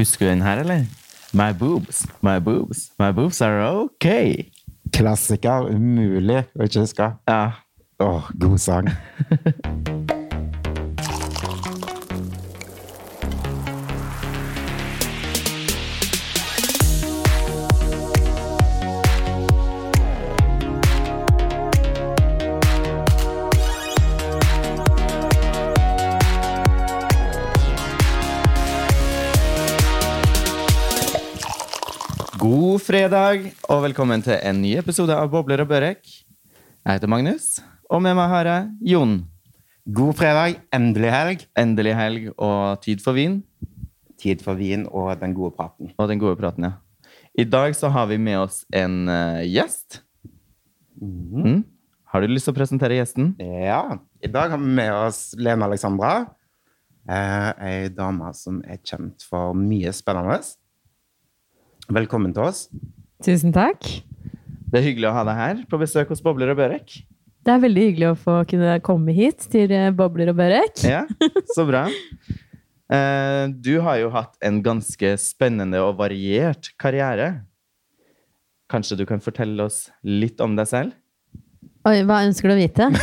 Husker du den her, eller? My boobs, my boobs, my boobs are okay. Klassiker. Umulig å ikke huske. Ja. Åh, god sang. fredag, og velkommen til en ny episode av Bobler og Børek. Jeg heter Magnus, og med meg har jeg Jon. God fredag. Endelig helg. Endelig helg og tid for vin. Tid for vin og den gode praten. Og den gode praten, ja. I dag så har vi med oss en uh, gjest. Mm. Har du lyst til å presentere gjesten? Ja. I dag har vi med oss Lene Alexandra. Eh, ei dame som er kjent for mye spennende. Velkommen til oss. Tusen takk. Det er hyggelig å ha deg her på besøk hos Bobler og Børek. Det er veldig hyggelig å få kunne komme hit til eh, Bobler og Børek. Ja, så bra. Eh, Du har jo hatt en ganske spennende og variert karriere. Kanskje du kan fortelle oss litt om deg selv? Oi, hva ønsker du å vite?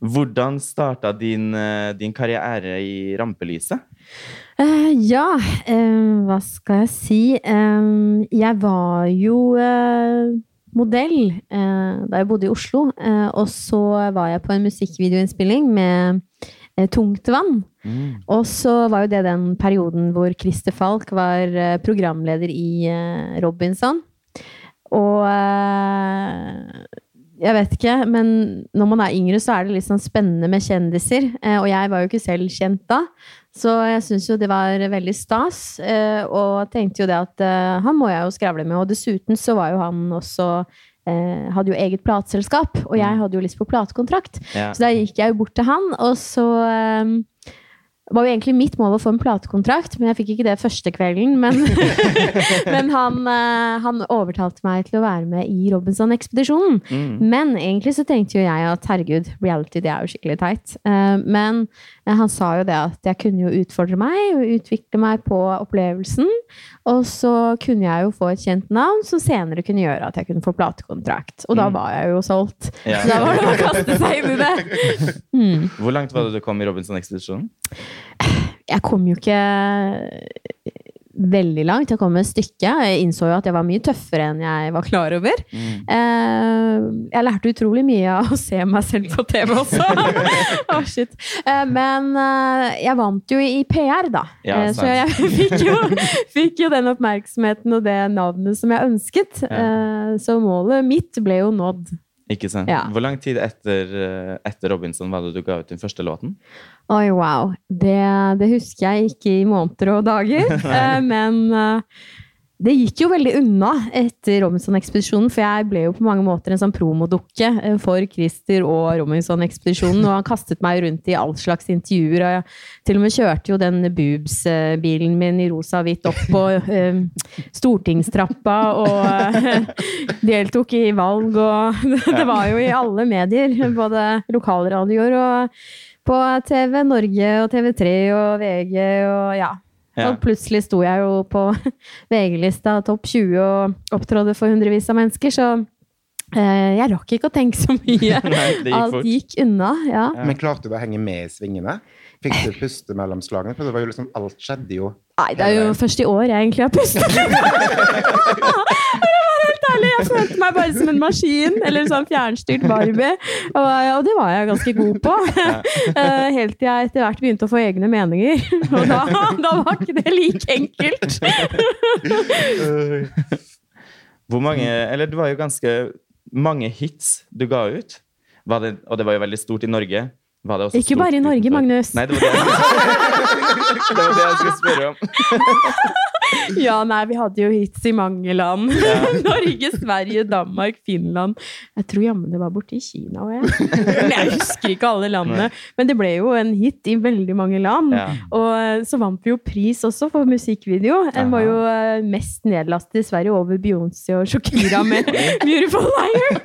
Hvordan starta din, eh, din karriere i rampelyset? Eh, ja, uh, hva skal jeg si? Uh, jeg var jo modell da jeg bodde i Oslo. og så var jeg på en musikkvideoinnspilling med Tungt vann. Mm. Og så var jo det den perioden hvor Christer Falk var programleder i Robinson. Og jeg vet ikke, men når man er yngre, så er det litt sånn spennende med kjendiser. Og jeg var jo ikke selv kjent da, så jeg syns jo det var veldig stas. Eh, og tenkte jo det at eh, han må jeg jo skravle med. Og dessuten så var jo han også eh, Hadde jo eget plateselskap, og jeg hadde jo lyst på platekontrakt. Ja. Så da gikk jeg jo bort til han, og så um, var jo egentlig mitt mål å få en platekontrakt, men jeg fikk ikke det første kvelden. Men, men han, eh, han overtalte meg til å være med i Robinson-ekspedisjonen. Mm. Men egentlig så tenkte jo jeg at herregud, reality det er jo skikkelig teit. Eh, Men eh, han sa jo det at jeg kunne jo utfordre meg og utvikle meg på opplevelsen. Og så kunne jeg jo få et kjent navn som senere kunne gjøre at jeg kunne få platekontrakt. Og da Mm. var jeg jo solgt. Ja. Så da var det å kaste seg inn i det. Mm. Hvor langt var det du kom i Robinson-ekspedisjonen? Jeg kom jo ikke veldig langt. Jeg kom et stykke. Jeg innså jo at jeg var mye tøffere enn jeg var klar over. Mm. Eh, jeg lærte utrolig mye av å se meg selv på TV også. Å, shit. Eh, men eh, jeg vant jo i PR, da. Ja, så jeg fikk jo, fikk jo den oppmerksomheten og det navnet som jeg ønsket. Ja. så målet mitt ble jo nådd. Ikke sant? Ja. Hvor lang tid etter, etter Robinson var det du ga ut den første låten? Oi, wow. Det, det husker jeg ikke i måneder og dager. eh, men eh, det gikk jo veldig unna etter Robinson-ekspedisjonen, for jeg ble jo på mange måter en sånn promodukke eh, for Christer og Robinson-ekspedisjonen, og han kastet meg rundt i all slags intervjuer, og jeg til og med kjørte jo den boobs-bilen min i rosa og hvitt opp på eh, stortingstrappa, og eh, deltok i valg, og det var jo i alle medier, både lokalradioer og på TV Norge og TV3 og VG og ja. Ja. Og plutselig sto jeg jo på VG-lista topp 20 og opptrådde for hundrevis av mennesker, så eh, jeg rakk ikke å tenke så mye. Nei, det gikk Alt fort. gikk unna, ja. Ja. Men klarte du å henge med i svingene? Fikk du puste mellom slagene? For det var jo liksom, alt skjedde jo. Nei, det er jo først i år jeg egentlig har pustet. Helt ærlig, jeg følte meg bare som en maskin, eller sånn fjernstyrt Barbie. Og, og det var jeg ganske god på. Eh, Helt til jeg etter hvert begynte å få egne meninger. Og da, da var ikke det like enkelt. Hvor mange Eller det var jo ganske mange hits du ga ut. Var det, og det var jo veldig stort i Norge. Var det også Ikke bare i Norge, utenfor? Magnus. Nei, det var det, det, var det jeg skulle spørre om. Ja, nei, vi hadde jo hits i mange land. Norge, Sverige, Danmark, Finland. Jeg tror jammen det var borte i Kina òg, jeg. Jeg husker ikke alle landene. Men det ble jo en hit i veldig mange land. Ja. Og eh, så vant vi jo pris også for musikkvideo. Den var jo eh, mest nedlastet i Sverige over Beyoncé og Shakira med 'Beautiful Liar'.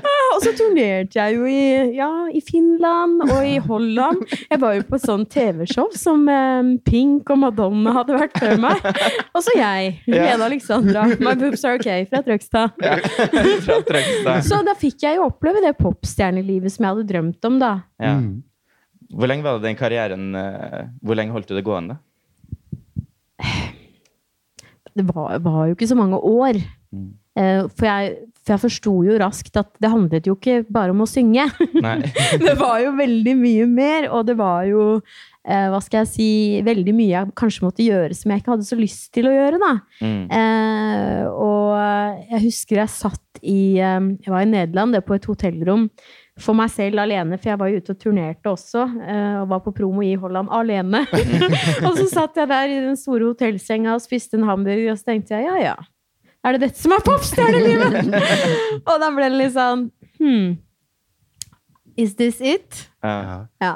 Ah, Og så turnerte jeg jo i, ja, i Finland og i Holland. Jeg var jo på sånn TV-show som eh, Pink og Madonna hadde vært før meg. Og så jeg, Ja. Lena Alexandra. My boobs are okay fra Trøgstad. Fra Trøgstad. Så da fikk jeg jo oppleve det popstjernelivet som jeg hadde drømt om, da. Ja. Mm. Hvor lenge var det den karrieren eh, Hvor lenge holdt du det gående? det var, var jo ikke så mange år. Mm. Eh, for jeg, for jeg forsto jo raskt at det handlet jo ikke bare om å synge. Det var jo veldig mye mer, og det var jo eh, hva skal jeg si, veldig mye jeg kanskje måtte gjøre som jeg ikke hadde så lyst til å gjøre. da. Mm. Eh, og jeg husker jeg satt i eh, Jeg var i Nederland, det på et hotellrom for meg selv alene, for jeg var jo ute og turnerte også, eh, og var på promo i Holland alene. og så satt jeg der i den store hotellsenga og spiste en hamburger, og så tenkte jeg ja, ja. Er det dette som er popstjernelivet? og da ble det litt sånn hmm. Is this it? Ja. Ja. Ja.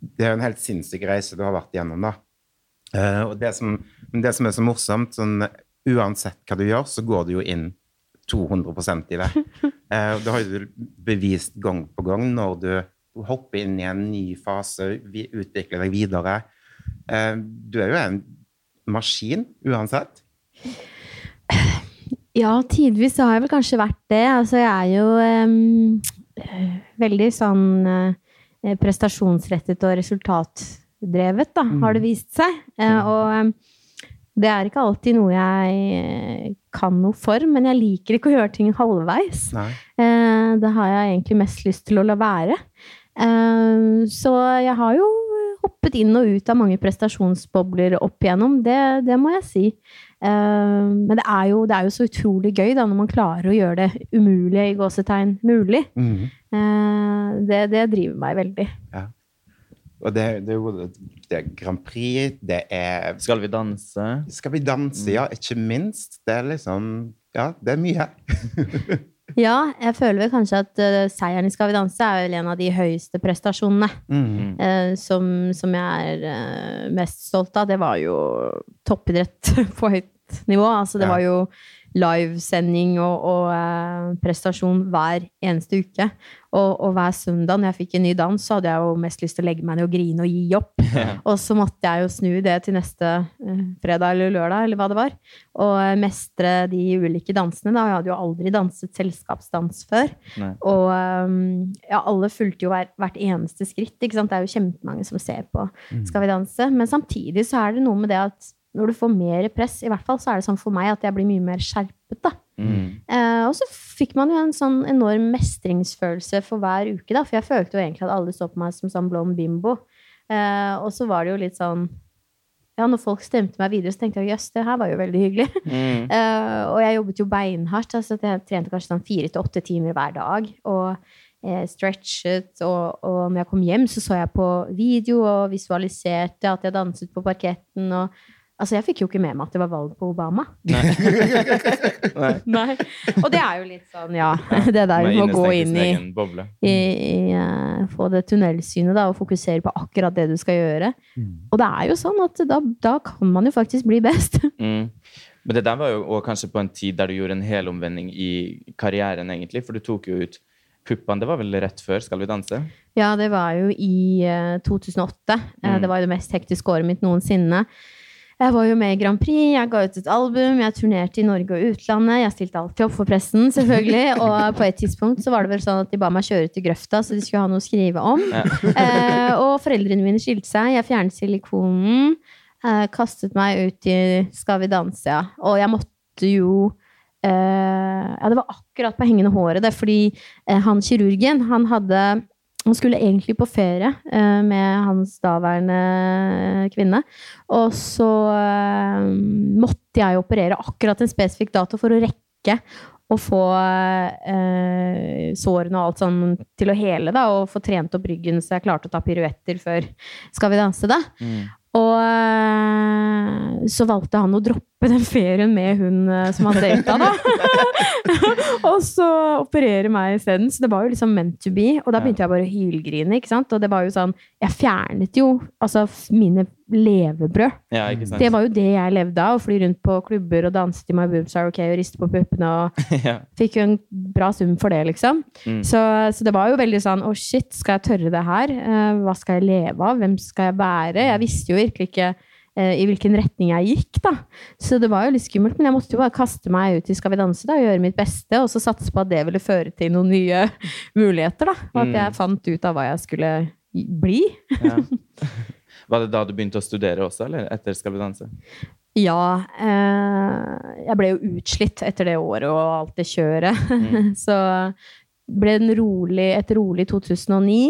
Det er jo en helt sinnssyk reise du har vært igjennom, da. Uh, og det som, men det som er så morsomt, sånn uansett hva du gjør, så går du jo inn 200% i det. Uh, det har du bevist gang på gang når du hopper inn i en ny fase, utvikler deg videre. Uh, du er jo en maskin uansett. Ja, tidvis har jeg vel kanskje vært det. Altså, jeg er jo eh, veldig sånn uh, prestasjonsrettet og resultatdrevet, da, har det vist seg. Uh, og um, det er ikke alltid noe jeg kan noe for, men jeg liker ikke å gjøre ting halvveis. Eh, det har jeg egentlig mest lyst til å la være. Eh, så jeg har jo hoppet inn og ut av mange prestasjonsbobler opp igjennom, det, det må jeg si. Eh, men det er, jo, det er jo så utrolig gøy da, når man klarer å gjøre det umulige i gåsetegn mulig. Mm. Eh, det, det driver meg veldig. Og det, det er jo det er Grand Prix, det er Skal vi danse? Skal vi danse? Ja, ikke minst. Det er liksom Ja, det er mye. Ja, jeg føler vel kanskje at uh, seieren i Skal vi danse er vel en av de høyeste prestasjonene. Mhm. uh, som, som jeg er uh, mest stolt av, det var jo toppidrett på høyt nivå. Altså, det Ja. var jo livesending og, og prestasjon hver eneste uke. Og, og hver søndag når jeg fikk en ny dans, så hadde jeg jo mest lyst til å legge meg ned og grine og gi opp. Og så måtte jeg jo snu det til neste eh, fredag eller lørdag, eller hva det var. Og eh, mestre de ulike dansene. Da. Jeg hadde jo aldri danset selskapsdans før. Nei. Og um, ja, alle fulgte jo hver, hvert eneste skritt. Ikke sant? Det er jo kjempemange som ser på Skal vi danse. Men samtidig så er det noe med det at når du får mer press, i hvert fall så er det sånn for meg at jeg blir mye mer skjerpet. da. Mm. Eh, og så fikk man jo en sånn enorm mestringsfølelse for hver uke, da. For jeg følte jo egentlig at alle så på meg som sånn blond bimbo. Uh, og så var det jo litt sånn Ja, når folk stemte meg videre, så tenkte jeg jøss, det her var jo veldig hyggelig. Mm. Uh, og jeg jobbet jo beinhardt. Altså, jeg trente kanskje sånn fire til åtte timer hver dag. Og eh, stretchet. Og, og når jeg kom hjem, så så jeg på video og visualiserte at jeg danset på parketten. Og, altså, jeg fikk jo ikke med meg at det var valg på Obama. Nei. Nei. Og det er jo litt sånn, ja. Det der med å gå inn i, i, i uh, Få det tunnelsynet da, og fokusere på akkurat det du skal gjøre. Og det er jo sånn at da, da kan man jo faktisk bli best. Mm. Men det der var jo også kanskje på en tid der du gjorde en helomvending i karrieren, egentlig. For du tok jo ut puppene. Det var vel rett før Skal vi danse? Ja, det var jo i uh, 2008. Eh, Mm. Det var jo det mest hektiske året mitt noensinne. Jeg var jo med i Grand Prix, jeg ga ut et album, jeg turnerte i Norge og utlandet. Jeg stilte alltid opp for pressen, selvfølgelig. Og på et tidspunkt så var det vel sånn at de ba meg kjøre til grøfta, så de skulle ha noe å skrive om. Ja. Eh, og foreldrene mine skilte seg. Jeg fjernet silikonen. Eh, kastet meg ut i Skal vi danse, ja. Og jeg måtte jo eh, Ja, det var akkurat på hengende håret, det, fordi eh, han kirurgen, han hadde han skulle egentlig på ferie eh, med hans daværende kvinne. Og så eh, måtte jeg operere akkurat en spesifikk dato for å rekke å få eh, sårene og alt sånn til å hele, da, og få trent opp ryggen så jeg klarte å ta piruetter før Skal vi danse, da. Mm. Og eh, så valgte han å droppe den ferien med hun eh, som han data, da. og så operere meg isteden. Så det var jo liksom meant to be. Og da begynte jeg bare å hylgrine, ikke sant. Og det var jo sånn Jeg fjernet jo altså mine levebrød. Ja? Det var jo det jeg levde av. Å fly rundt på klubber og danse til My Boobs Are OK og riste på puppene. og ja. Fikk jo en bra sum for det, liksom. Mm. Så, så det var jo veldig sånn Å, shit, skal jeg tørre det her? Eh, hva skal jeg leve av? Hvem skal jeg være? Jeg visste jo virkelig ikke eh, i hvilken retning jeg gikk, da. Så det var jo litt skummelt. Men jeg måtte jo bare kaste meg ut i Skal vi danse da, og gjøre mitt beste, og så satse på at det ville føre til noen nye muligheter, da. Og at Mm. jeg fant ut av hva jeg skulle bli. Ja. Var det da du begynte å studere også, eller etter Skal vi danse? Ja. Eh, jeg ble jo utslitt etter det året og alt det kjøret. Mm. så ble det en rolig, et rolig 2009.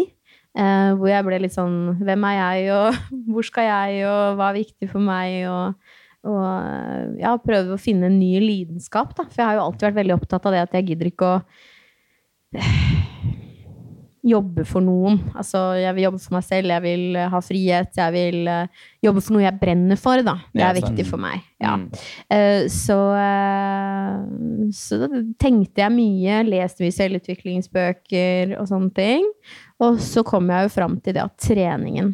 Eh, hvor jeg ble litt sånn Hvem er jeg, og hvor skal jeg, og hva er viktig for meg? Og, og eh, ja, prøvde å finne en ny lidenskap, da. For jeg har jo alltid vært veldig opptatt av det at jeg gidder ikke å jobbe for noen. Altså, jeg vil jobbe for meg selv, jeg vil eh, ha frihet, jeg vil uh, jobbe for noe jeg brenner for, da. Det er ja, viktig for meg. Ja. Mm. Uh, Så, så da tenkte jeg mye, leste mye selvutviklingsbøker og sånne ting. Og så kom jeg jo fram til det at treningen,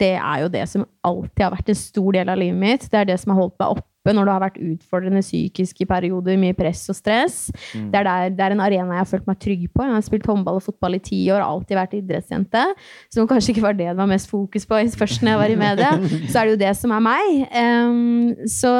det er jo det som alltid har vært en stor del av livet mitt. Det er det som har holdt meg oppe når det har vært utfordrende psykisk i perioder, mye press og stress. Mm. Det, er der, det er en arena jeg har følt meg trygg på. Jeg har spilt håndball og fotball i ti år alltid vært idrettsjente. Som kanskje ikke var det det var mest fokus på først når jeg var i media. Så er det jo det som er meg. Um, så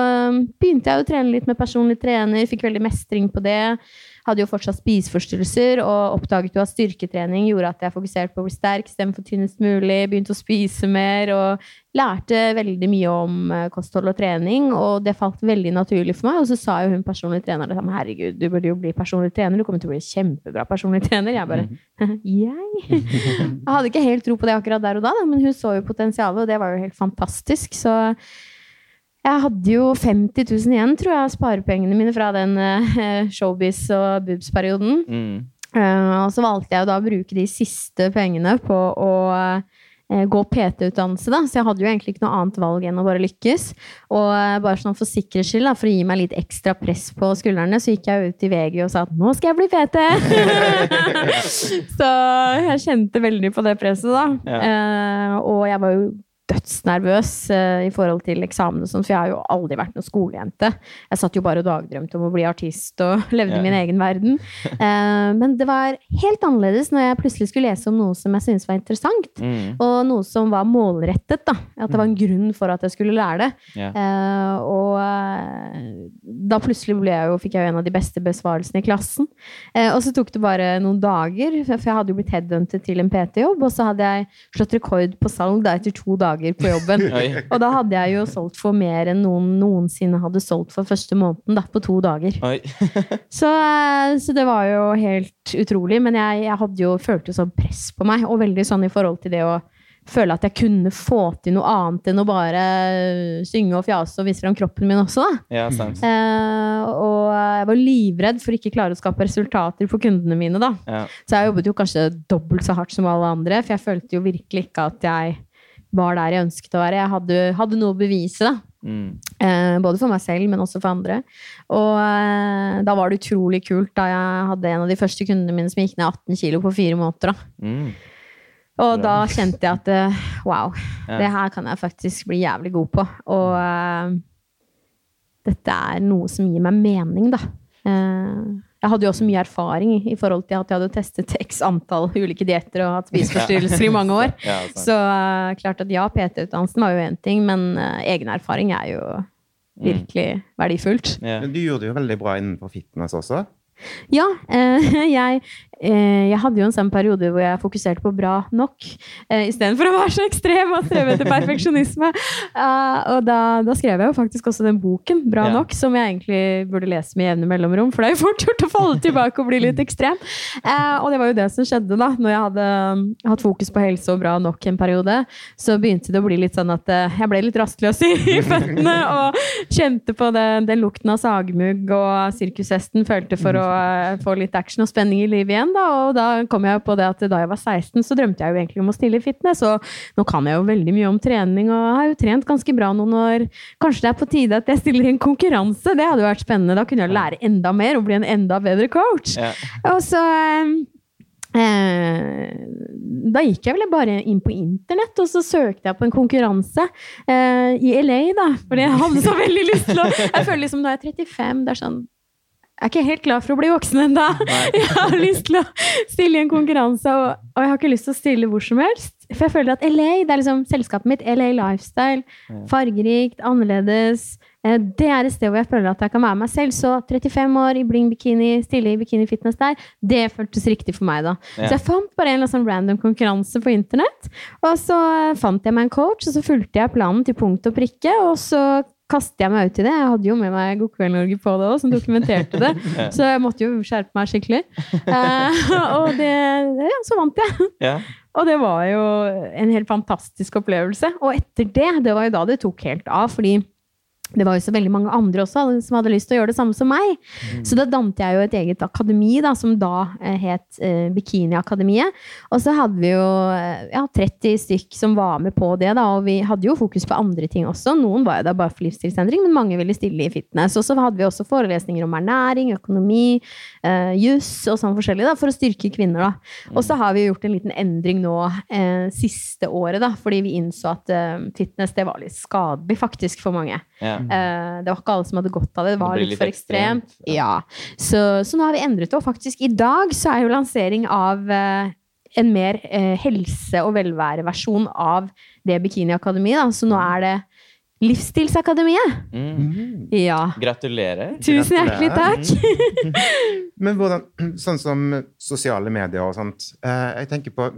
begynte jeg å trene litt med personlig trener, fikk veldig mestring på det. Hadde jo fortsatt spiseforstyrrelser og oppdaget jo at styrketrening gjorde at jeg fokuserte på å bli sterk istedenfor tynnest mulig. Begynte å spise mer og lærte veldig mye om eh, kosthold og trening. Og det falt veldig naturlig for meg. Og så sa jo hun personlig trener det samme. Herregud, du burde jo bli personlig trener. Du kommer til å bli kjempebra personlig trener. Jeg bare Jeg? Jeg hadde ikke helt tro på det akkurat der og da, men hun så jo potensialet, og det var jo helt fantastisk. Så jeg hadde jo 50 000 igjen, tror jeg, av sparepengene mine fra den eh, showbiz- og boobs-perioden. Mm. Eh, og så valgte jeg da å bruke de siste pengene på å eh, gå PT-utdannelse, da. Så jeg hadde jo egentlig ikke noe annet valg enn å bare lykkes. Og bare sånn for sikkerhets skyld, da, for å gi meg litt ekstra press på skuldrene, så gikk jeg ut i VG og sa at nå skal jeg bli PT! så jeg kjente veldig på det presset, da. Ja. og jeg var jo dødsnervøs eh, i forhold til eksamen og sånn, for jeg har jo aldri vært noen skolejente. Jeg satt jo bare og dagdrømte om å bli artist og levde yeah. min egen verden. Eh, men det var helt annerledes når jeg plutselig skulle lese om noe som jeg syntes var interessant. Mm. Og noe som var målrettet. da, At det var en grunn for at jeg skulle lære det. Yeah. Eh, og eh, da plutselig jeg jo, fikk jeg jo en av de beste besvarelsene i klassen. Eh, og så tok det bare noen dager, for jeg hadde jo blitt headhuntet til en PT-jobb. Og så hadde jeg slått rekord på salg da etter to dager på jobben. Og da hadde jeg jo solgt for mer enn noen noensinne hadde solgt for første måneden, da, på to dager. Så, eh, så det var jo helt utrolig. Men jeg, jeg jo, følte jo sånn press på meg, og veldig sånn i forhold til det å føle at jeg kunne få til noe annet enn å bare synge og fjase og vise fram kroppen min også. Da. Ja, sant. Eh, og jeg var livredd for ikke klare å skape resultater for kundene mine. da. Ja. Så jeg jobbet jo kanskje dobbelt så hardt som alle andre, for jeg følte jo virkelig ikke at jeg var der jeg ønsket å være. Jeg hadde, hadde noe å bevise, da. Mm. Eh, både for meg selv, men også for andre. Og eh, da var det utrolig kult da jeg hadde en av de første kundene mine som gikk ned 18 kilo på fire måneder. Da. Mm. Og da kjente jeg at eh, wow, Ja. det her kan jeg faktisk bli jævlig god på. Og eh, dette er noe som gir meg mening, da. Eh, jeg hadde jo også mye erfaring i, forhold til at jeg hadde testet x antall ulike dietter og hatt spiseforstyrrelser i mange år. Ja. Så uh, klart at ja, PT-utdannelsen var jo én ting, men uh, egen erfaring er jo virkelig verdifullt. Men du gjorde det jo veldig bra innenfor fitness også. Ja, eh, jeg, eh, jeg hadde jo en sånn periode hvor jeg fokuserte på bra nok, eh, istedenfor å være så ekstrem og streve etter perfeksjonisme. Uh, og da, da skrev jeg jo faktisk også den boken, Bra Ja. nok, som jeg egentlig burde lese med jevne mellomrom, for det er jo fort gjort å falle tilbake og bli litt ekstrem. Eh, og det var jo det som skjedde da, når jeg hadde um, hatt fokus på helse og bra nok en periode. Så begynte det å bli litt sånn at uh, jeg ble litt rastløs i, i føttene og kjente på det, den lukten av sagmugg og sirkushesten følte for å eh, få litt action og spenning i livet igjen. da. Og da kom jeg på det at da jeg var 16, så drømte jeg jo egentlig om å stille i fitness. Og nå kan jeg jo veldig mye om trening, og har jo trent ganske bra noen år. Kanskje det er på tide at jeg stiller i en konkurranse? Det hadde jo vært spennende. Da kunne jeg lære enda mer og bli en enda bedre coach. Ja. Og så Eh, da gikk jeg vel bare inn på internett, og så søkte jeg på en konkurranse eh, i LA, da. Fordi jeg hadde så veldig lyst til å Jeg føler liksom da jeg er 35, det er sånn Jeg er ikke helt klar for å bli voksen ennå. Jeg har lyst til å stille i en konkurranse, og, og, jeg har ikke lyst til å stille hvor som helst. For jeg føler at LA, det er liksom selskapet mitt. LA Lifestyle. Fargerikt, annerledes. Eh, det er et sted hvor jeg føler at jeg kan være meg selv. Så 35 år i bling bikini, stille i bikini fitness der, det føltes riktig for meg, da. Så jeg fant bare en sånn random konkurranse på internett. Og så fant jeg meg en coach, og så fulgte jeg planen til punkt og prikke. Og så kastet jeg meg ut i det. Jeg hadde jo med meg God kveld Norge på det òg, som dokumenterte det. Så jeg måtte jo skjerpe meg skikkelig. Eh, og det, ja, så vant jeg. Ja. Og det var jo en helt fantastisk opplevelse. Og etter det, det var jo da det tok helt av. fordi det var jo så veldig mange andre også som hadde lyst til å gjøre det samme som meg. Så da dannet jeg jo et eget akademi da, som da eh, het eh, Bikiniakademiet. Og så hadde vi jo eh, ja, 30 stykk som var med på det, da, og vi hadde jo fokus på andre ting også. Noen var jo da bare for livsstilsendring, men mange ville stille i fitness. Og så hadde vi også forelesninger om ernæring, økonomi, eh, juss og sånn forskjellig, da, for å styrke kvinner. da. Og så har vi gjort en liten endring nå eh, siste året, da, fordi vi innså at eh, fitness det var litt skadelig faktisk for mange. Ja. Eh, det var ikke alle som hadde godt av det. Det var det litt, litt for ekstremt. ekstremt, Ja. Så, så nå har vi endret det. Og faktisk i dag så er jo lansering av uh, en mer uh, helse- og velværeversjon av det bikiniakademiet. Så nå er det Livsstilsakademiet. Mm. Ja. Gratulerer. Tusen hjertelig takk. Men hvordan, sånn som sosiale medier og sånt eh, Jeg tenker på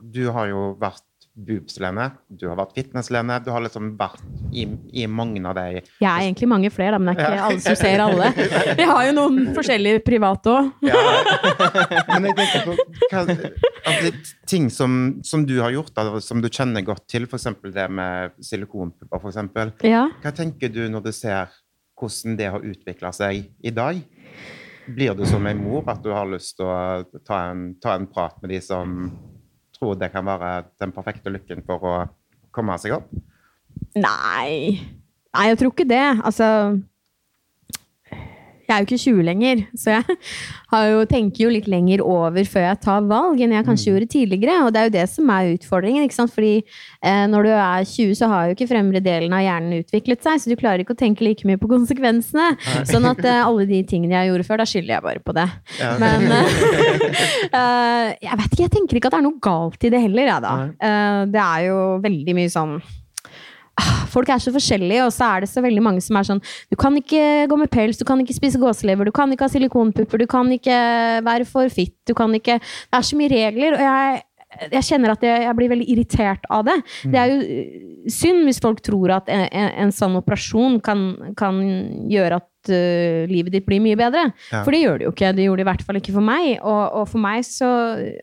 Du har jo vært boobs-Lene, du har vært fitness-Lene, du har liksom vært i, i mange av de Jeg er egentlig mange flere, da, men det er ikke alle som ser alle. Vi har jo noen forskjellige private òg. ja. Men jeg tenker på hva, altså, ting som, som du har gjort, da, som du kjenner godt til, f.eks. det med silikonpupper, f.eks. Ja. Hva tenker du når du ser hvordan det har utvikla seg i dag? Blir du som en mor at du har lyst til å ta en, ta en prat med de som tror det kan være den perfekte lykken for å komme seg opp? Nei. Nei, jeg tror ikke det. Altså Jeg er jo ikke 20 lenger, så jeg har jo, tenker jo litt lenger over før jeg tar valg enn jeg kanskje gjorde tidligere. Og det er jo det som er utfordringen. ikke sant? Fordi eh, når du er 20, så har jo ikke fremre delen av hjernen utviklet seg, så du klarer ikke å tenke like mye på konsekvensene. Sånn at eh, alle de tingene jeg gjorde før, da skylder jeg bare på det. Ja. Men eh, eh, jeg vet ikke, jeg tenker ikke at det er noe galt i det heller, jeg, da. Eh, det er jo veldig mye sånn Folk er så forskjellige, og så er det så veldig mange som er sånn Du kan ikke gå med pels, du kan ikke spise gåselever, du kan ikke ha silikonpupper, du kan ikke være for fitt, du kan ikke Det er så mye regler, og jeg jeg kjenner at jeg, jeg blir veldig irritert av det. Det er jo synd hvis folk tror at en, en, en sånn operasjon kan, kan gjøre at øh, livet ditt blir mye bedre. Ja. For det gjør det jo ikke. Det gjorde det i hvert fall ikke for meg. Og, og for meg så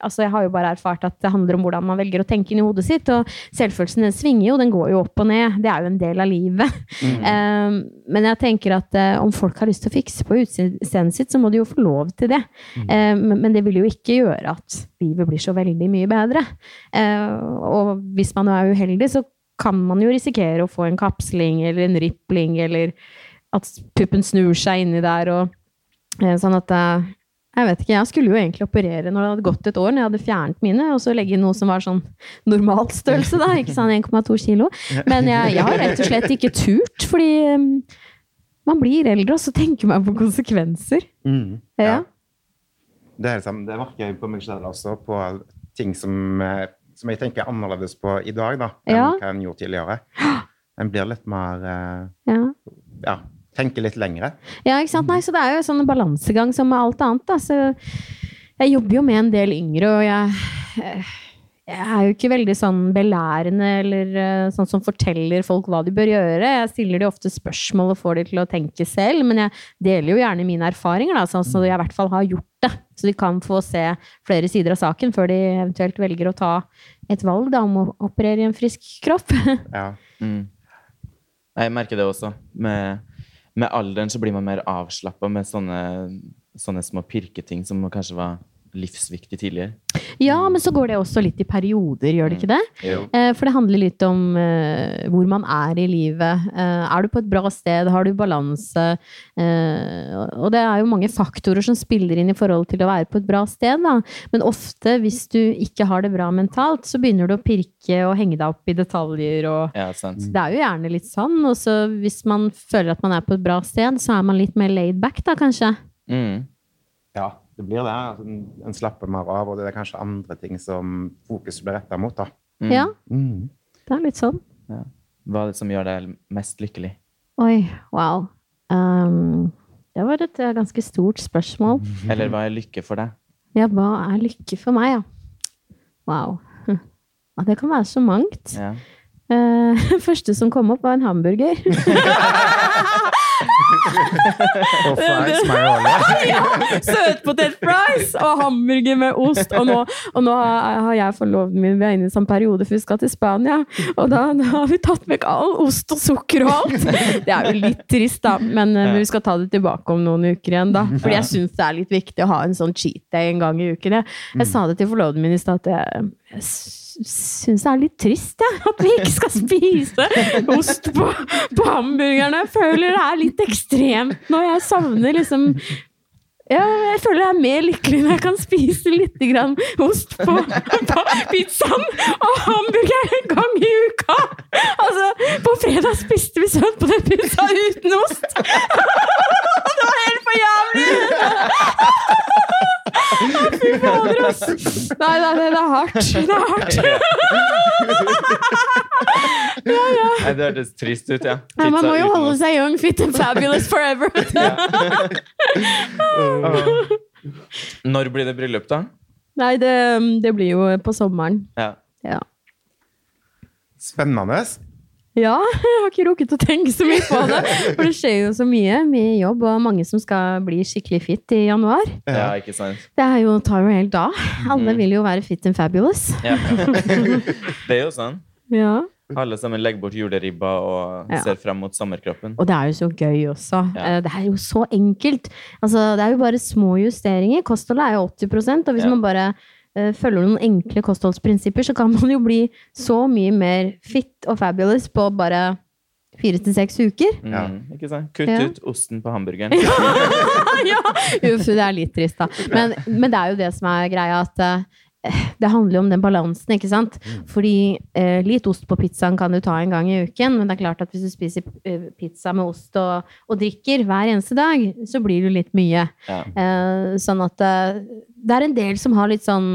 Altså, jeg har jo bare erfart at det handler om hvordan man velger å tenke inni hodet sitt. Og selvfølelsen den svinger jo, den går jo opp og ned. Det er jo en del av livet. Um, men jeg tenker at uh, om folk har lyst til å fikse på utseendet sitt, så må de jo få lov til det. Um, men det vil jo ikke gjøre at livet blir så veldig mye bedre. Uh, og hvis man er uheldig, så kan man jo risikere å få en kapsling eller en ripling eller at puppen snur seg inni der. og eh, Sånn at eh, Jeg vet ikke, jeg skulle jo egentlig operere når det hadde gått et år, når jeg hadde fjernet mine, og så legge inn noe som var sånn normalstørrelse, da. Ikke sånn 1,2 kilo. Men jeg, jeg har rett og slett ikke turt, fordi um, man blir eldre, og så tenker man på konsekvenser. Mm. Ja. Det er liksom, det merker jeg på meg selv også, på ting som, eh, som jeg tenker annerledes på i dag da, enn Ja. hva en gjorde tidligere. En blir litt mer uh, Ja. Ja, tenker litt lengre. Ja, ikke sant? Nei, så det er jo en sånn balansegang som med alt annet. Da. Så jeg jobber jo med en del yngre, og jeg, jeg er jo ikke veldig sånn belærende eller eh, sånn som forteller folk hva de bør gjøre. Jeg stiller de ofte spørsmål og får de til å tenke selv, men jeg deler jo gjerne mine erfaringer, da, sånn at jeg i hvert fall har gjort det. Så de kan få se flere sider av saken før de eventuelt velger å ta et valg da, om å operere i en frisk kropp. Ja. Mm. Jeg merker det også. Med, med alderen så blir man mer avslappa med sånne, sånne små pirketing som kanskje var livsviktig tidligere. Ja, men så går det også litt i perioder, gjør det ikke det? Jo. Eh, For det handler litt om eh, hvor man er i livet. Eh, er du på et bra sted? Har du balanse? Og det er jo mange faktorer som spiller inn i forhold til å være på et bra sted. Da. Men ofte, hvis du ikke har det bra mentalt, så begynner du å pirke og henge deg opp i detaljer. Og Ja, det er jo gjerne litt sånn. Og så hvis man føler at man er på et bra sted, så er man litt mer laid back, da kanskje. Mm. Ja, det blir det. Altså, en- slapper mer av, og det er kanskje andre ting som fokuset blir retta mot. da. Mm. Ja, Mm. det er litt sånn. Hva er det som gjør deg mest lykkelig? Oi, wow. Um, det var et eh, ganske stort spørsmål. Eller hva er lykke for deg? Ja, hva er lykke for meg, ja? Wow. Ja, det kan være så mangt. Ja. Uh, første som kom opp, var en hamburger. Og fries med ja! Søtpotet fries og hamburger med ost. Og nå, og nå har jeg forlovet min vi er inne i en sånn periode for vi skal til Spania. Og da, da har vi tatt vekk all ost og sukker og alt. Det er jo litt trist, da. Men eh, vi skal ta det tilbake om noen uker igjen, da. Fordi jeg syns det er litt viktig å ha en sånn cheat day en gang i uken. Jeg, jeg sa det til forloveden min i stad at jeg syns det er litt trist, jeg. At vi ikke skal spise ost på, på hamburgerne. Jeg føler det er litt ekstremt nå. Jeg savner liksom ja, jeg føler jeg er mer lykkelig når jeg kan spise litt grann ost på, på pizzaen og hamburger en gang i uka! Altså, på fredag spiste vi sønt på den pizzaen uten ost! Det var helt for jævlig! Å, fy fader, ass! Nei, nei, nei, det er hardt. Det er hardt. Nei, det hørtes trist ut, ja. Nei, man må jo holde seg young, fit and fabulous forever. Når blir det bryllup, da? Nei, det, det blir jo på sommeren. Ja. Ja. Spennende. Ja, jeg har ikke rukket å tenke så mye på det. For det skjer jo så mye. Mye jobb, og mange som skal bli skikkelig fit i januar. ja, ikke sant? Det er jo, tar jo helt av. Alle vil jo være fit and fabulous. Ja. Det er jo sånn. Ja. Alle sammen legger bort juleribba og Ja. ser frem mot sommerkroppen. Og det er jo så gøy også. Ja. Eh, Det er jo så enkelt. Altså, det er jo bare små justeringer. Kostholdet er jo 80 og hvis Ja. man bare følger noen enkle kostholdsprinsipper, så kan man jo bli så mye mer fit og fabulous på bare fire til seks uker. Ja. Mm, ikke sant? Kutt Ja. ut osten på hamburgeren. ja! Uff, det er litt trist, da. Men, men det er jo det som er greia, at eh, det handler jo om den balansen, ikke sant? Fordi eh, litt ost på pizzaen kan du ta en gang i uken, men det er klart at hvis du spiser eh, pizza med ost og, og drikker hver eneste dag, så blir det jo litt mye. Ja. Eh, sånn at eh, det er en del som har litt sånn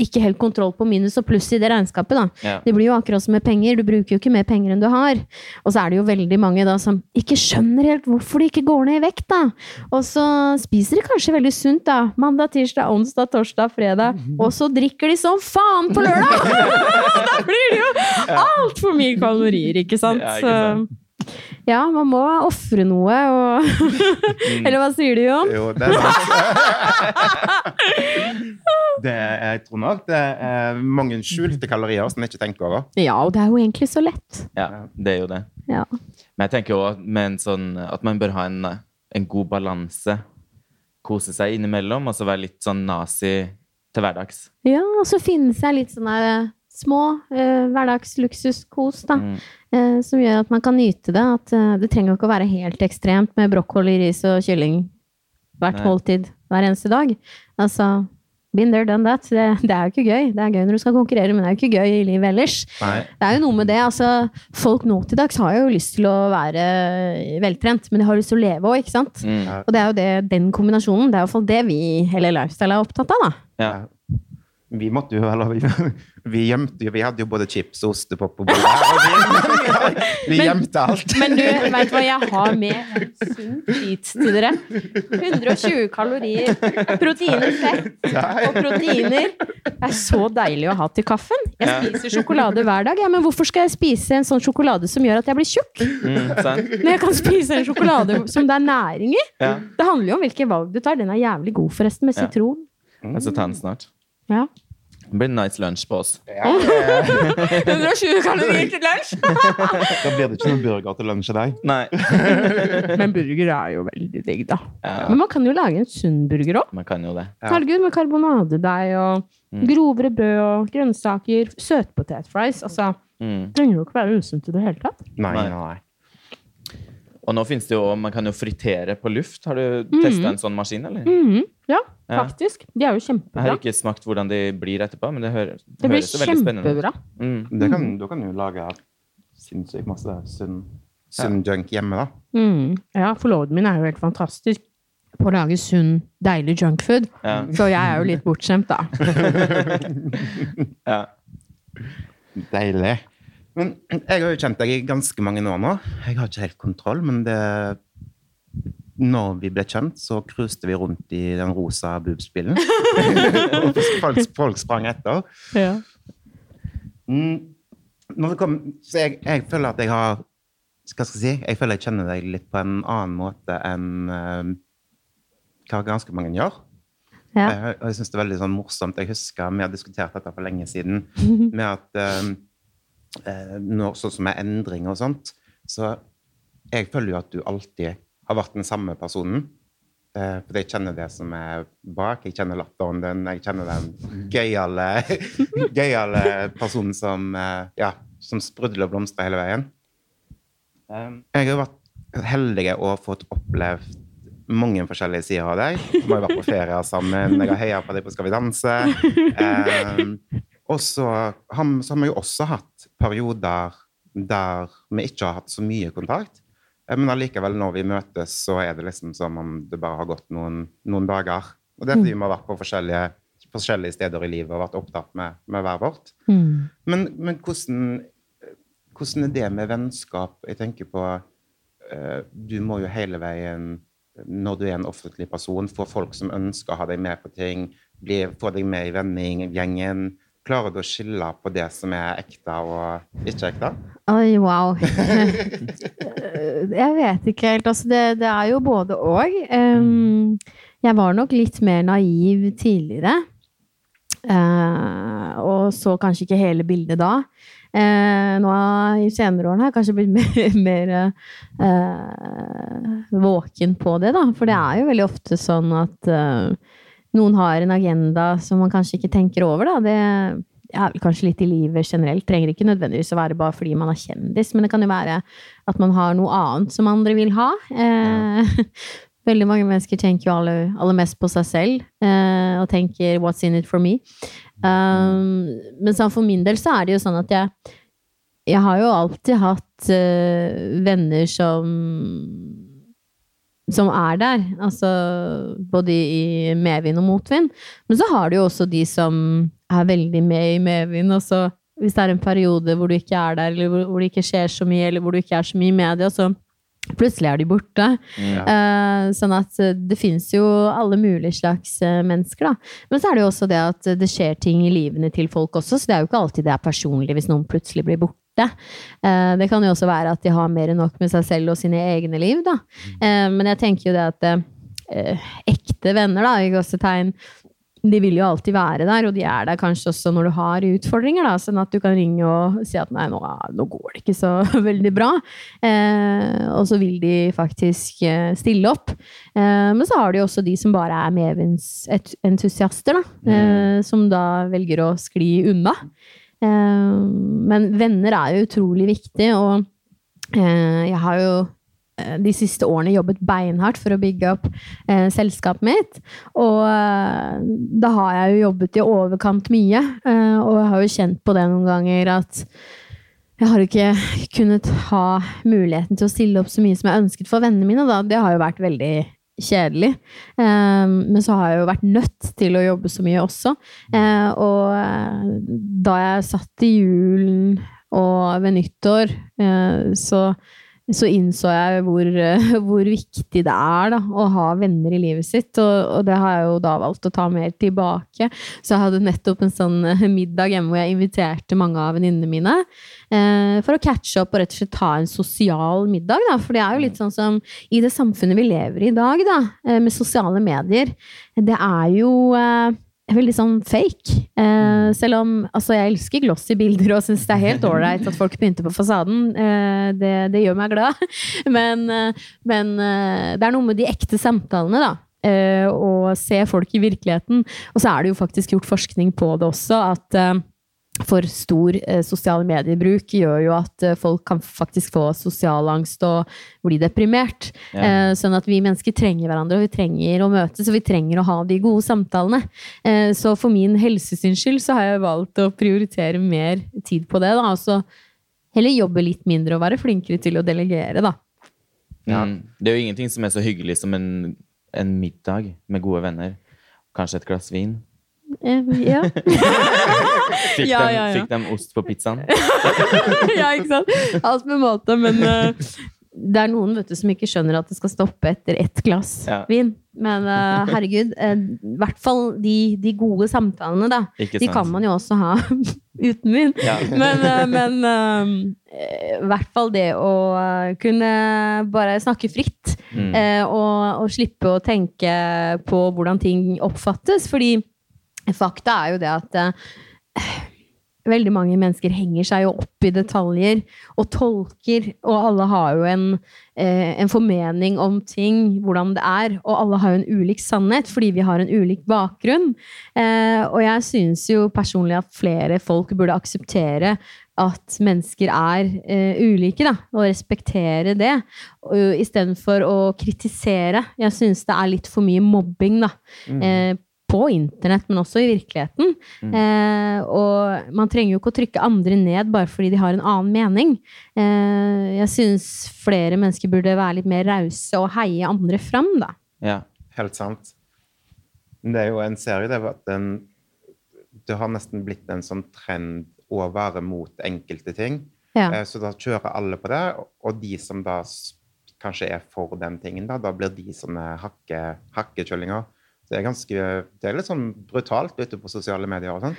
ikke helt kontroll på minus og pluss i det regnskapet, da. Ja. Det blir jo akkurat som med penger. Du bruker jo ikke mer penger enn du har. Og så er det jo veldig mange da som ikke skjønner helt hvorfor de ikke går ned i vekt, da. Og så spiser de kanskje veldig sunt, da. Mandag, tirsdag, onsdag, torsdag, fredag. Og så drikker de som faen på lørdag! da blir det jo altfor mye kalorier, ikke sant? Ja, ikke sant. Ja, man må ofre noe, og Eller hva sier du, Jon? Jo, det er sant. det, jeg tror nok det er mange skjulte kalorier som jeg ikke tenker over. Ja, og det er jo egentlig så lett. ja, det er jo det. Ja. Men jeg tenker jo at, med en sånn, at man bør ha en, en god balanse. Kose seg innimellom, og så være litt sånn nazi til hverdags. Ja, og så finne seg litt sånn eh, små eh, hverdagsluksuskos, da. Mm. Eh, som gjør at man kan nyte det. At eh, det trenger jo ikke å være helt ekstremt med brokkoli, ris og kylling hvert Nei. måltid hver eneste dag. Altså, been there, done that. Det, det er jo ikke gøy. Det er gøy når du skal konkurrere, men det er jo ikke gøy i livet ellers. Nei. Det er jo noe med det. altså, Folk nå til dags har jo lyst til å være veltrent, men de har lyst til å leve òg, ikke sant? Mm. Og det er jo det, den kombinasjonen. Det er i hvert fall det vi hele Lifestyle er opptatt av, da. Ja. Vi måtte jo, eller vi, gjemte jo Vi hadde jo både chips og ostepop på bordet. Vi, vi gjemte alt. Men du, vet du hva jeg har med en sunn cheat til dere? 120 kalorier. Proteiner, fett og proteiner. Det er så deilig å ha til kaffen. Jeg spiser sjokolade hver dag. Ja, men hvorfor skal jeg spise en sånn sjokolade som gjør at jeg blir tjukk? Mm. Når jeg kan spise en sjokolade som det er næring i? Det handler jo om hvilke valg du tar. Den er jævlig god, forresten, med sitron. Jeg skal ta den snart. Ja. Det blir nice lunsj på oss. 120 kalorier til lunsj! Da blir det ikke noen burger til lunsj i deg. Nei. Men burger er jo veldig digg, da. Ja, Men man kan jo lage en sunn burger òg. man kan jo det. Ja. Herregud, med karbonadedeig og Mm. grovere brød og grønnsaker. Søtpotetfries. Altså, Mm. trenger jo ikke være usunt i det hele tatt. Nei, Nei. Og nå finnes det jo, man kan jo fritere på luft. Har du testa en sånn maskin, eller? Mhm, Ja, Ja. faktisk. De er jo kjempebra. Jeg har ikke smakt hvordan de blir etterpå, men det, hører, Det blir høres jo veldig spennende ut. Mm. Det kan, Da kan du lage sinnssykt masse sunn, sunn junk hjemme, da. Mm. Ja, forloveden min er jo helt fantastisk på å lage sunn, deilig junkfood. Ja. Så jeg er jo litt bortskjemt, da. Ja. Deilig. Men jeg har jo kjent deg i ganske mange år nå. Jeg har ikke helt kontroll, men det Når vi ble kjent, så cruiste vi rundt i den rosa boobsbilen. Og folk, folk sprang etter. Ja. Mm, når det kom, så jeg, jeg føler at jeg har Hva skal jeg si? Jeg føler jeg kjenner deg litt på en annen måte enn uh, hva ganske mange gjør. Ja. Jeg, og jeg syns det er veldig sånn morsomt. Jeg husker vi har diskutert dette for lenge siden. Med at eh, når, sånn som med endring og sånt, så jeg føler jo at du alltid har vært den samme personen. Eh, for jeg kjenner det som er bak. Jeg kjenner latteren din. Jeg kjenner den gøyale, gøyale personen som, eh, ja, som sprudler og blomstrer hele veien. Eh, jeg har vært heldig og fått opplevd mange forskjellige sider av deg. Vi har vært på ferie sammen. Jeg har heia på deg på Skal vi danse. Eh, og så har vi jo også hatt perioder der vi ikke har hatt så mye kontakt. Eh, Men allikevel, når vi møtes, så er det liksom som om det bare har gått noen, noen dager. Og det er fordi vi har vært på forskjellige, forskjellige steder i livet og vært opptatt med, med hver vårt. Mm. Men, men hvordan, hvordan er det med vennskap? Jeg tenker på eh, Du må jo hele veien, når du er en offentlig person, få folk som ønsker å ha deg med på ting, bli, få deg med i vennegjengen. Klarer du å skille på det som er ekte og ikke ekte? Oi, wow. jeg vet ikke helt. Altså, det, det er jo både og. Um, jeg var nok litt mer naiv tidligere. Uh, og så kanskje ikke hele bildet da. Uh, nå i senere årene har jeg kanskje blitt mer, mer uh, våken på det, da. For det er jo veldig ofte sånn at eh, noen har en agenda som man kanskje ikke tenker over, da. Det vel kanskje litt i livet generelt. Trenger ikke nødvendigvis å være bare fordi man er kjendis, men det kan jo være at man har noe annet som andre vil ha. Eh, Veldig mange mennesker tenker jo aller, aller mest på seg selv eh, og tenker 'what's in it for me'? Um, men sånn for min del så er det jo sånn at jeg Jeg har jo alltid hatt eh, venner som som er der. Altså både i medvind og motvind. Men så har du jo også de som er veldig med i medvind. Og så hvis det er en periode hvor du ikke er der, eller hvor, hvor det ikke skjer så mye, eller hvor du ikke er så mye i media, så plutselig er de borte. Ja. Uh, sånn at eh, det finnes jo alle mulige slags eh, mennesker, da. Men så er det jo også det at det skjer ting i livene til folk også, så det er jo ikke alltid det er personlig hvis noen plutselig blir borte. Eh, det kan jo også være at de har mer enn nok med seg selv og sine egne liv, da. Eh, men jeg tenker jo det at eh, ekte venner, da, i gåsetegn, de vil jo alltid være der, og de er der kanskje også når du har utfordringer, da, sånn at du kan ringe og si at nei, nå, nå går det ikke så veldig bra. Eh, og så vil de faktisk stille opp. Eh, men så har du jo også de som bare er medvindsentusiaster, da. Eh, som da velger å skli unna. Eh, men venner er jo utrolig viktig, og eh, jeg har jo eh, de siste årene jobbet beinhardt for å bygge opp eh, selskapet mitt. Og eh, da har jeg jo jobbet i overkant mye, eh, og jeg har jo kjent på det noen ganger at jeg har ikke kunnet ha muligheten til å stille opp så mye som jeg ønsket for vennene mine. Da. Det har jo vært veldig kjedelig. Eh, men så har jeg jo vært nødt til å jobbe så mye også. Eh, og eh, da jeg satt i julen og ved nyttår, eh, så så innså jeg hvor, eh, hvor viktig det er da, å ha venner i livet sitt. Og, og det har jeg jo da valgt å ta mer tilbake. Så jeg hadde nettopp en sånn eh, middag hjemme hvor jeg inviterte mange av venninnene mine. Eh, for å catche opp og rett og slett ta en sosial middag. Da. For det er jo litt sånn som i det samfunnet vi lever i i dag, da, eh, med sosiale medier. Det er jo eh, veldig sånn fake. Eh, selv om altså, jeg elsker glossy bilder og syns det er helt ålreit at folk pynter på fasaden. Eh, det, det, gjør meg glad. Men, eh, men eh, det er noe med de ekte samtalene, da. Eh, og se folk i virkeligheten. Og så er det jo faktisk gjort forskning på det også, at for stor eh, sosiale mediebruk gjør jo at eh, folk kan faktisk få sosial angst og bli deprimert. Ja. Eh, sånn at vi mennesker trenger hverandre, og vi trenger å møtes, og vi trenger å ha de gode samtalene. Så for min helsesyns skyld så har jeg valgt å prioritere mer tid på det. da, altså Heller jobbe litt mindre og være flinkere til å delegere, da. Ja. Det er jo ingenting som er så hyggelig som en, en middag med gode venner. Kanskje et glass vin. Ja. fikk, ja, ja, de, fikk de ost på pizzaen? ja, ikke sant? Alt med måte, men uh, det er noen vet du, som ikke skjønner at det skal stoppe etter ett glass vin. Men uh, herregud, i uh, hvert fall de, de, gode samtalene, da. De kan man jo også ha uten vin. Men, men i hvert fall det å kunne bare snakke fritt. Mm. Og, og slippe å tenke på hvordan ting oppfattes. fordi Fakta er jo det at veldig mange mennesker henger seg jo opp i detaljer og tolker, og alle har jo en, eh, en, formening om ting, hvordan det er, og alle har jo en ulik sannhet fordi vi har en ulik bakgrunn. Eh, og jeg syns jo personlig at flere folk burde akseptere at mennesker er eh, ulike, da, og respektere det, istedenfor å kritisere. Jeg syns det er litt for mye mobbing, da. På internett, men også i virkeligheten. Mm. Eh, og man trenger jo ikke å trykke andre ned bare fordi de har en annen mening. Eh, jeg syns flere mennesker burde være litt mer rause og heie andre fram, da. Ja, helt sant. Det er jo en serie der den, det har nesten blitt en sånn trend å være mot enkelte ting. Ja. Eh, så da kjører alle på det, og de som da kanskje er for den tingen, da, da blir de sånne hakke, hakkekjøllinger. Det er ganske, det er litt sånn brutalt ute på sosiale medier. og sånn.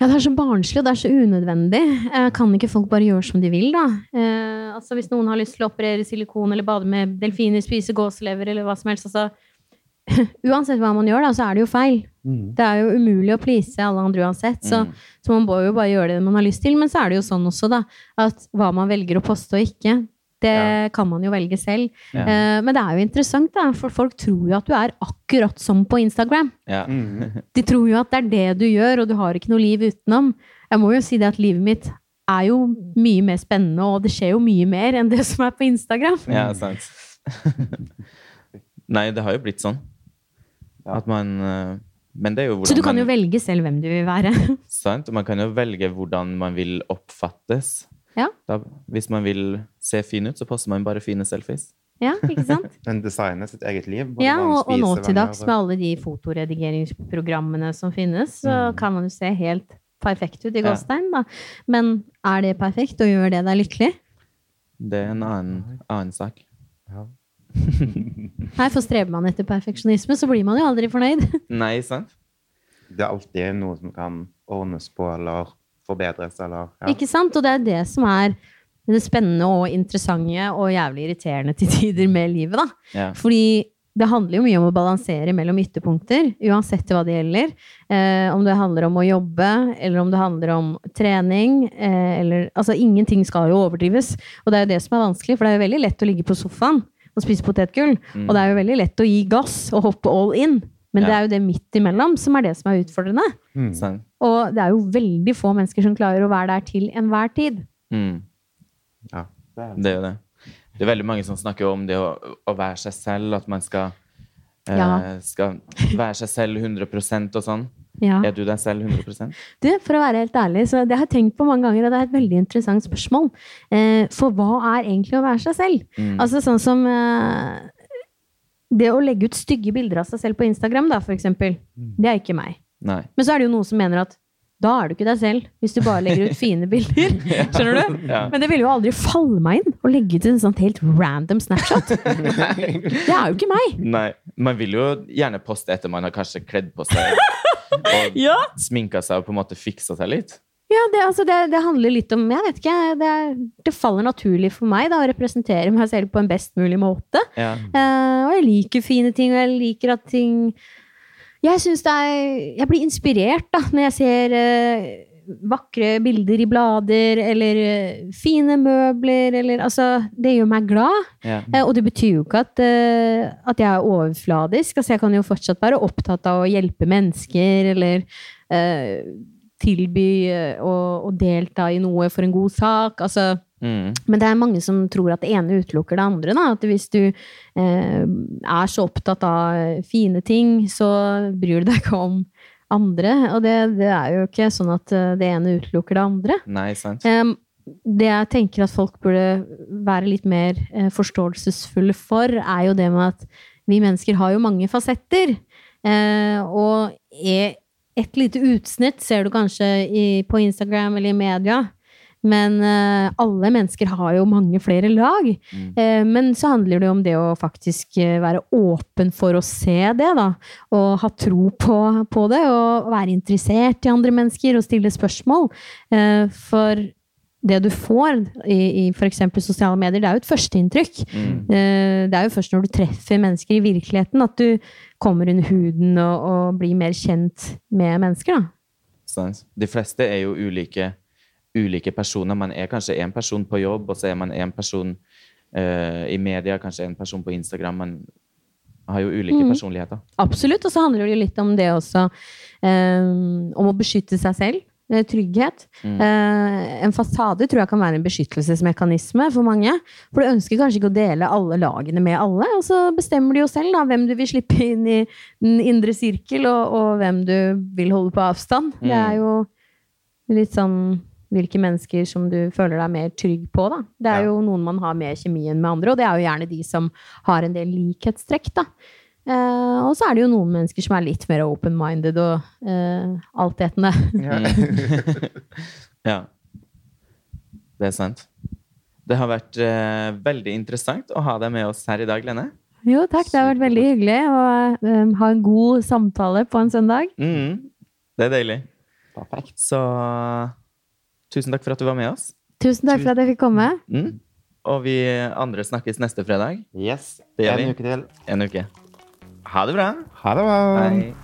Ja, det er så barnslig, og det er så unødvendig. Eh, kan ikke folk bare gjøre som de vil, da? Eh, altså Hvis noen har lyst til å operere silikon eller bade med delfiner, spise gåselever eller hva som helst altså, Uansett hva man gjør, da, så er det jo feil. Mm. Det er jo umulig å please alle andre uansett. Så, mm. så, man må jo bare gjøre det man har lyst til. Men så er det jo sånn også, da, at hva man velger å poste og ikke, det ja. kan man jo velge selv. Ja. Uh, men det er jo interessant, da, for folk tror jo at du er akkurat som på Instagram. Ja. Mm. De tror jo at det er det du gjør, og du har ikke noe liv utenom. Jeg må jo si det at livet mitt er jo mye mer spennende, og det skjer jo mye mer enn det som er på Instagram. Ja, sant. Nei, det har jo blitt sånn. At man uh, men det er jo hvordan Så du kan man, jo velge selv hvem du vil være? Sant. Og man kan jo velge hvordan man vil oppfattes. Ja. Da, hvis man vil se fin ut, så poster man bare fine selfies. Ja, ikke sant? Men designer sitt eget liv. Ja, og, og nå til dags med alle de fotoredigeringsprogrammene som finnes, så mm. kan man jo se helt perfekt ut i gåstein, da. Men er det perfekt, og gjør det deg lykkelig? Det er en annen, annen sak. Ja. Nei, for streber man etter perfeksjonisme, så blir man jo aldri fornøyd. Nei, sant? Det er alltid noe som kan ordnes på, eller forbedres, eller ja. Ikke sant? Og det er det som er det spennende og interessante og jævlig irriterende til tider med livet, da. Ja. Fordi det handler jo mye om å balansere mellom ytterpunkter, uansett hva det gjelder. Eh, om det handler om å jobbe, eller om det handler om trening. Eh, eller, altså, ingenting skal jo overdrives. Og det er jo det som er vanskelig, for det er jo veldig lett å ligge på sofaen og spise potetgull. Mm. Og det er jo veldig lett å gi gass og hoppe all in. Men ja. det er jo det midt imellom som er det som er utfordrende. Mm. Og det er jo veldig få mennesker som klarer å være der til enhver tid. Mm. Ja, det er jo det. Det er veldig mange som snakker om det å, å være seg selv, at man skal, eh, ja. skal være seg selv 100% og sånn. Ja. Er du deg selv 100% Du, For å være helt ærlig, så det har jeg tenkt på mange ganger, og det er et veldig interessant spørsmål. Eh, for hva er egentlig å være seg selv? Mm. Altså sånn som eh, det å legge ut stygge bilder av seg selv på Instagram, da, for eksempel, mm. det er ikke meg. Nei. Men så er det jo noen som mener at da er du ikke deg selv, hvis du bare legger ut fine bilder. Skjønner du? Ja. Men det ville jo aldri falle meg inn å legge ut en sånn helt random Snapchat. det er jo ikke meg. Nei. Man vil jo gjerne poste etter man har kanskje kledd på seg og ja. sminka seg og på en måte fiksa seg litt. Ja, det, altså det, det, handler litt om Jeg vet ikke. Det, det, faller naturlig for meg da, å representere meg selv på en best mulig måte. Ja. Uh, og jeg liker fine ting, og jeg liker at ting Jeg syns det er Jeg blir inspirert da, når jeg ser uh, vakre bilder i blader, eller uh, fine møbler, eller Altså, det gjør meg glad. Ja. Og det betyr jo ikke at, at jeg er overfladisk. Altså, jeg kan jo fortsatt være opptatt av å hjelpe mennesker, eller tilby å, å delta i noe for en god sak. Altså Mm. Men det er mange som tror at det ene utelukker det andre. Da. At hvis du eh, er så opptatt av fine ting, så bryr du deg ikke om andre. Og det, det er jo ikke sånn at eh, det ene utelukker det andre. Nei, sant. Um, det jeg tenker at folk burde være litt mer eh, forståelsesfulle for, er jo det med at vi mennesker har jo mange fasetter. Eh, og et lite utsnitt ser du kanskje i, på Instagram eller i media men uh, alle mennesker har jo mange flere lag. Mm. Uh, men så handler det jo om det å faktisk uh, være åpen for å se det, da. Og ha tro på, på det, og være interessert i andre mennesker og stille spørsmål. for det du får i, i f.eks. sosiale medier, det er jo et førsteinntrykk. Mm. Det er jo først når du treffer mennesker i virkeligheten, at du kommer under huden og, og blir mer kjent med mennesker. da. De fleste er jo ulike ulike personer. Man er kanskje én person på jobb, og så er man én person uh, i media, kanskje en person på Instagram. Man har jo ulike mm. personligheter. Absolutt. Og så handler det jo litt om det også, um, om å beskytte seg selv. Eh, trygghet. Mm. Uh, en fasade tror jeg kan være en beskyttelsesmekanisme for mange. For du ønsker kanskje ikke å dele alle lagene med alle, og så bestemmer du jo selv da, hvem du vil slippe inn i den indre sirkel, og, og hvem du vil holde på avstand. Mm. Det er jo litt sånn hvilke mennesker som du føler deg mer trygg på. Da. Det er ja. jo noen man har mer kjemi enn med andre, og det er jo gjerne de som har en del likhetstrekk. Da. Eh, og så er det jo noen mennesker som er litt mer open-minded og uh, altetende. Ja. ja. Det er sant. Det har vært uh, veldig interessant å ha deg med oss her i dag, Lene. Jo, takk. Det har vært veldig hyggelig å um, ha en god samtale på en søndag. Mm, det er deilig. Perfekt. Så Tusen takk for at du var med oss. Tusen takk for at jeg fikk komme. Mm. Og vi andre snakkes neste fredag. Yes. Det gjør en vi. uke til. En uke. Ha det bra. Ha det bra. Hei.